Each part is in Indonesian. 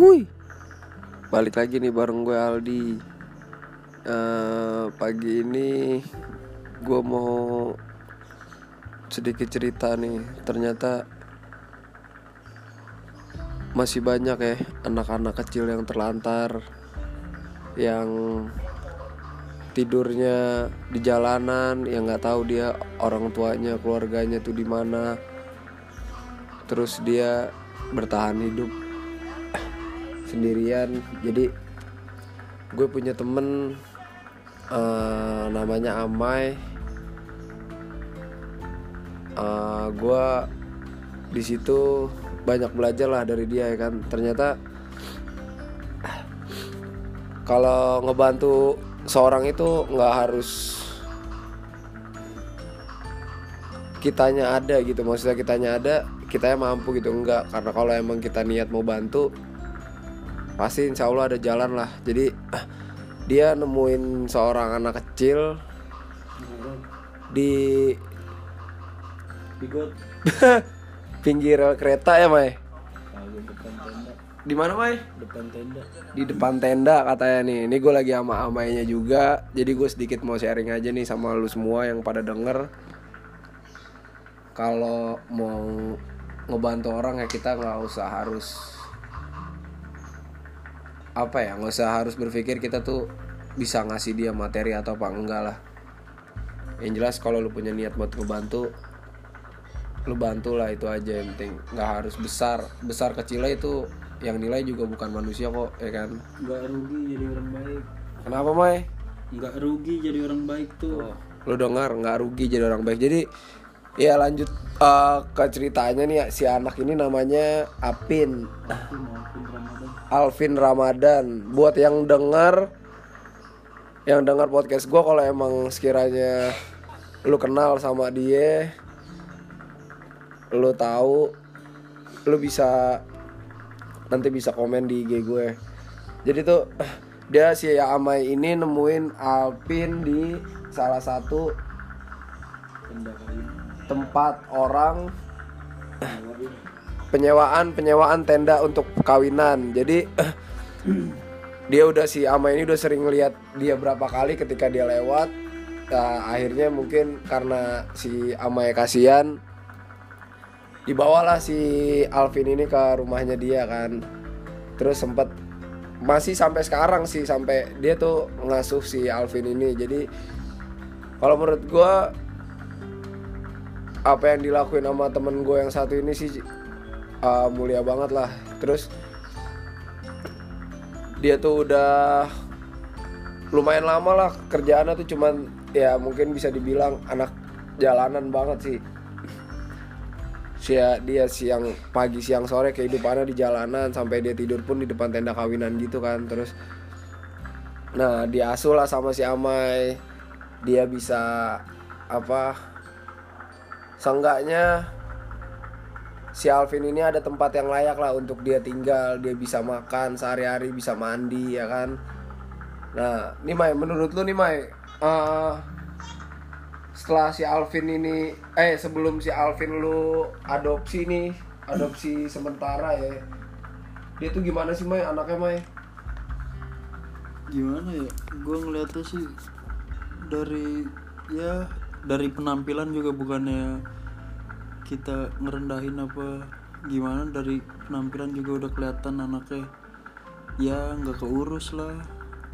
Wuih. Balik lagi nih bareng gue Aldi. Eh, pagi ini gue mau sedikit cerita nih. Ternyata masih banyak ya anak-anak kecil yang terlantar, yang tidurnya di jalanan, yang nggak tahu dia orang tuanya, keluarganya tuh di mana. Terus dia bertahan hidup sendirian. Jadi gue punya temen eh, namanya Amai. Eh, gue di situ banyak belajar lah dari dia ya kan. Ternyata kalau ngebantu seorang itu nggak harus kitanya ada gitu. Maksudnya kitanya ada kita mampu gitu. Enggak karena kalau emang kita niat mau bantu pasti insya Allah ada jalan lah. Jadi dia nemuin seorang anak kecil di Bigot pinggir kereta ya Mai? Tenda. Di mana Mai? Depan tenda. Di depan tenda katanya nih. Ini gue lagi sama amainya juga. Jadi gue sedikit mau sharing aja nih sama lu semua yang pada denger. Kalau mau ngebantu orang ya kita nggak usah harus apa ya nggak usah harus berpikir kita tuh bisa ngasih dia materi atau apa enggak lah. Yang jelas kalau lu punya niat buat ngebantu lu bantu lah itu aja yang penting. Nggak harus besar besar kecilnya itu yang nilai juga bukan manusia kok ya kan? Nggak rugi jadi orang baik. Kenapa Mai? Nggak rugi jadi orang baik tuh. Lu dengar nggak rugi jadi orang baik. Jadi ya lanjut eh, ke ceritanya nih si anak ini namanya Apin. Alvin Ramadan. Buat yang dengar yang dengar podcast gue kalau emang sekiranya lu kenal sama dia lu tahu lu bisa nanti bisa komen di IG gue. Jadi tuh dia si Amai ini nemuin Alvin di salah satu tempat orang penyewaan penyewaan tenda untuk kawinan jadi dia udah si Ama ini udah sering lihat dia berapa kali ketika dia lewat. Nah, akhirnya mungkin karena si Ama ya kasihan dibawalah si Alvin ini ke rumahnya dia kan. Terus sempet masih sampai sekarang sih sampai dia tuh ngasuh si Alvin ini. Jadi kalau menurut gua apa yang dilakuin sama temen gue yang satu ini sih uh, mulia banget lah. Terus dia tuh udah lumayan lama lah kerjaannya tuh cuman ya mungkin bisa dibilang anak jalanan banget sih. Sia dia siang pagi siang sore kehidupannya di jalanan sampai dia tidur pun di depan tenda kawinan gitu kan terus. Nah diasuh lah sama si Amai. Dia bisa apa seenggaknya si Alvin ini ada tempat yang layak lah untuk dia tinggal. Dia bisa makan sehari-hari bisa mandi ya kan? Nah nih Mai menurut lu nih Mai eh, setelah si Alvin ini eh sebelum si Alvin lu adopsi nih adopsi sementara ya dia tuh gimana sih Mai anaknya Mai? Gimana ya? Gue ngeliatnya sih Dari Ya Dari penampilan juga bukannya Kita ngerendahin apa Gimana dari penampilan juga udah kelihatan anaknya Ya nggak keurus lah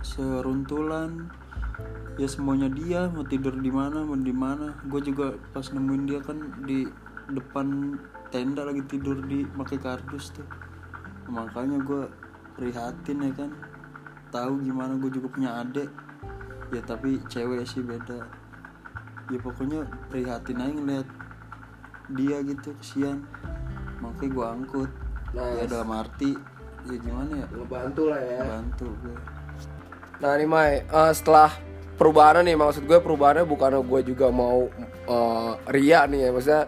Seruntulan. Ya semuanya dia mau tidur di mana mau di mana. Gue juga pas nemuin dia kan di depan tenda lagi tidur di pakai kardus tuh. Makanya gue prihatin ya kan. Tahu gimana gue juga punya adik. Ya tapi cewek sih beda ya pokoknya prihatin aja ngeliat dia gitu kesian. Makanya gue angkut. Ya dalam arti ya gimana ya? Ngebantu lah ya. Bantu gue Nah nih Mai, eh, setelah perubahan nih maksud gue perubahannya bukannya gue juga mau eh, ria nih ya maksudnya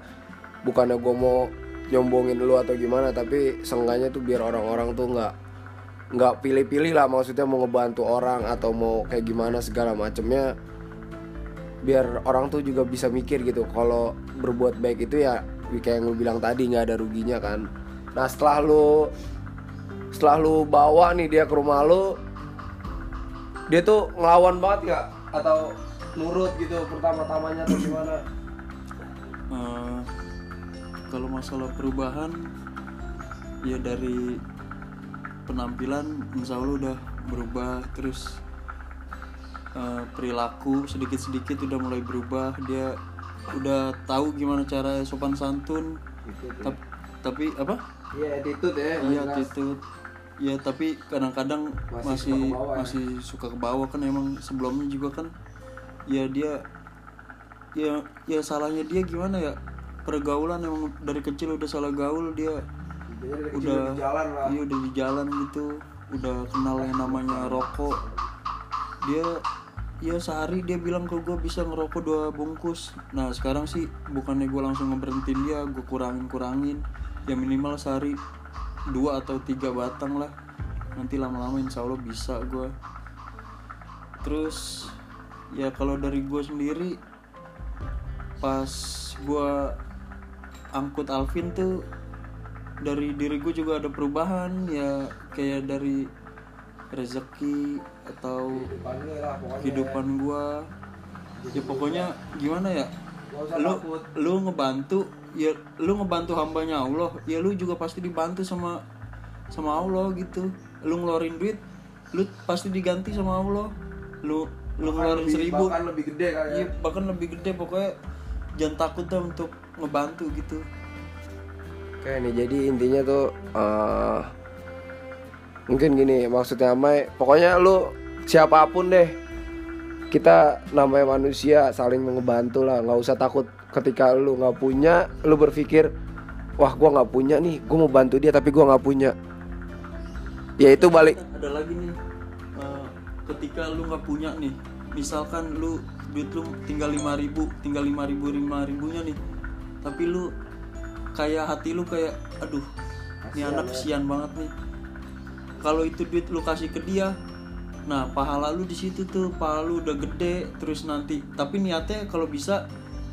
bukannya gue mau nyombongin lu atau gimana tapi seenggaknya tuh biar orang-orang tuh nggak nggak pilih-pilih lah maksudnya mau ngebantu orang atau mau kayak gimana segala macemnya biar orang tuh juga bisa mikir gitu. Kalau berbuat baik itu ya kayak yang lu bilang tadi nggak ada ruginya kan. Nah setelah lu setelah lu bawa nih dia ke rumah lu dia tuh ngelawan banget nggak? Atau nurut gitu pertama-tamanya atau gimana? Eh, kalau masalah perubahan ya dari penampilan insya Allah udah berubah. Terus eh, perilaku sedikit-sedikit udah mulai berubah. Dia udah tahu gimana cara sopan santun. Tap- tapi apa? Iya attitude ya iya attitude. Ya tapi kadang-kadang Masih masih suka ke bawah ya? masih suka ke bawah kan emang. Sebelumnya juga kan ya dia ya ya salahnya dia gimana ya? Pergaulan emang dari kecil udah salah gaul dia udah di jalan lah. iya udah di jalan gitu. Udah kenal yang namanya rokok. Dia ya sehari dia bilang ke gue bisa ngerokok dua bungkus. Nah sekarang sih bukannya gue langsung ngeberhentiin dia gue kurangin kurangin ya minimal sehari dua atau tiga batang lah. Nanti lama-lama insya Allah bisa gue terus ya kalau dari gue sendiri pas gue angkut Alvin tuh dari diri gue juga ada perubahan. Ya kayak dari rezeki atau kehidupan gue ya pokoknya gimana ya? Lu lu ngebantu ya lu ngebantu hambanya Allah ya lu juga pasti dibantu sama sama Allah gitu. Lu ngeluarin duit lu pasti diganti sama Allah. Lu lu ngeluarin lebih- seribu. bahkan lebih gede kali ya? Iya, bahkan lebih gede. Pokoknya jangan takut dah untuk ngebantu gitu. Oke nih jadi intinya tuh eh, mungkin gini maksudnya Mai. Pokoknya lu siapa pun deh kita namanya manusia saling ngebantu lah. Nggak usah takut ketika lu nggak punya lu berpikir wah gua nggak punya nih gua mau bantu dia tapi gua nggak punya. Ya itu balik. Ada lagi nih eh, ketika lu nggak punya nih misalkan lu duit lu tinggal lima ribu tinggal lima ribu lima ribunya nih tapi lu kayak hati lu kayak aduh ini anak kesian banget nih kalau itu duit lu kasih ke dia nah pahala lu di situ tuh pahala lu udah gede terus nanti tapi niatnya kalau bisa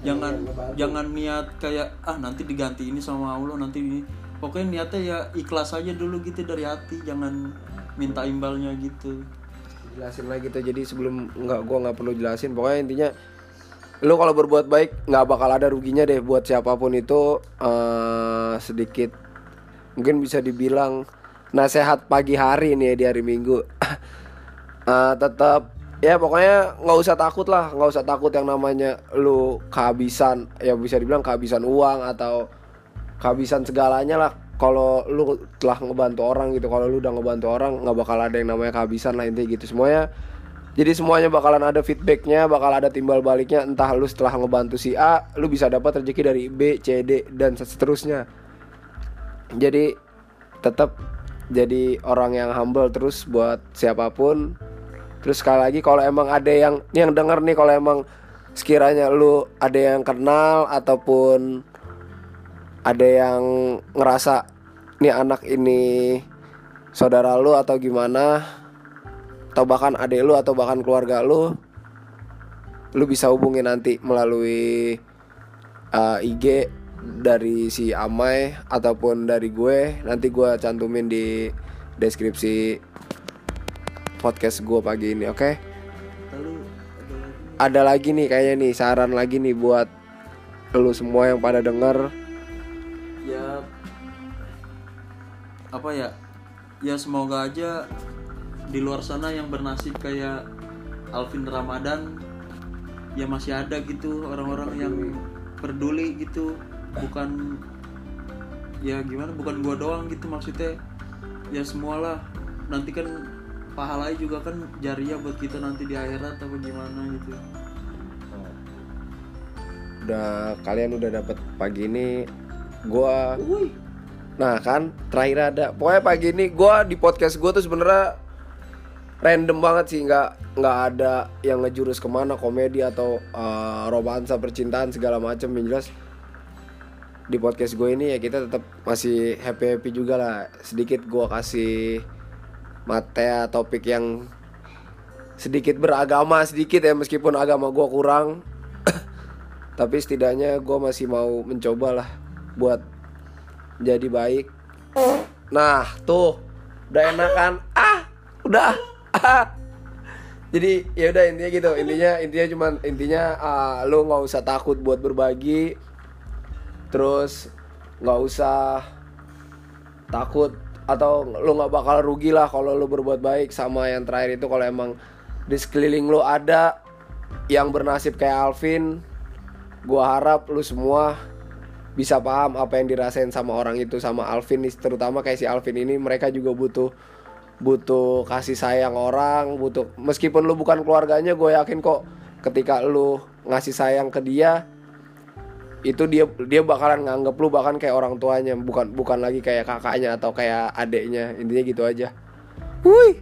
jangan jangan niat kayak ah nanti diganti ini sama Allah nanti ini. Pokoknya niatnya ya ikhlas aja dulu gitu dari hati jangan minta imbalnya gitu. Jelasin lagi tuh jadi sebelum nggak gua nggak perlu jelasin pokoknya intinya lu kalau berbuat baik nggak bakal ada ruginya deh buat siapa pun itu eh sedikit mungkin bisa dibilang nasehat pagi hari nih di hari minggu. Eh, tetap ya pokoknya nggak usah takut lah nggak usah takut yang namanya lu kehabisan ya bisa dibilang kehabisan uang atau kehabisan segalanya lah. Kalau lu telah ngebantu orang gitu kalau lu udah ngebantu orang nggak bakal ada yang namanya kehabisan lah intinya gitu. Semuanya jadi semuanya bakalan ada feedbacknya bakal ada timbal baliknya. Entah lu setelah ngebantu si A lu bisa dapat rezeki dari B C D dan seterusnya. Jadi tetap jadi orang yang humble terus buat siapa pun. Terus sekali lagi kalau emang ada yang yang denger nih kalau emang sekiranya lu ada yang kenal ataupun ada yang ngerasa nih anak ini saudara lu atau gimana atau bahkan adik lu atau bahkan keluarga lu lu bisa hubungi nanti melalui uh, IG dari si Amai ataupun dari gue nanti gue cantumin di deskripsi podcast gue pagi ini oke? Lagi? Ada lagi nih kayaknya nih saran lagi nih buat lu semua yang pada denger. Ya apa ya? Ya semoga aja di luar sana yang bernasib kayak Alvin Ramadan ya masih ada gitu orang-orang yang peduli gitu bukan ya gimana bukan gua doang gitu maksudnya. Ya semualah nanti kan pahalanya juga kan jariah buat kita nanti di akhirat apa gimana gitu. Udah kalian udah dapet pagi ini gua Wih, nah kan terakhir ada pokoknya pagi ini gua di podcast gua tuh sebenarnya random banget sih nggak nggak ada yang ngejurus ke mana komedi atau uh, romansa percintaan segala macam yang jelas di podcast gue ini ya kita tetap masih happy happy juga lah. Sedikit gua kasih materi topik yang sedikit beragama sedikit ya meskipun agama gua kurang. Tapi setidaknya gue masih mau mencoba lah buat jadi baik. Nah tuh udah enakan. Ah udah. ah jadi ya udah intinya gitu. Intinya intinya cuman intinya ah, lu nggak usah takut buat berbagi. Terus nggak usah takut atau lu nggak bakal rugi lah kalau lu berbuat baik. Sama yang terakhir itu kalau emang di sekeliling lu ada yang bernasib kayak Alvin gua harap lu semua bisa paham apa yang dirasain sama orang itu sama Alvin terutama kayak si Alvin ini. Mereka juga butuh butuh kasih sayang orang butuh meskipun lu bukan keluarganya gue yakin kok ketika lu ngasih sayang ke dia itu dia dia bakalan nganggep lu bahkan kayak orang tuanya bukan bukan lagi kayak kakaknya atau kayak adeknya intinya gitu aja. Wuih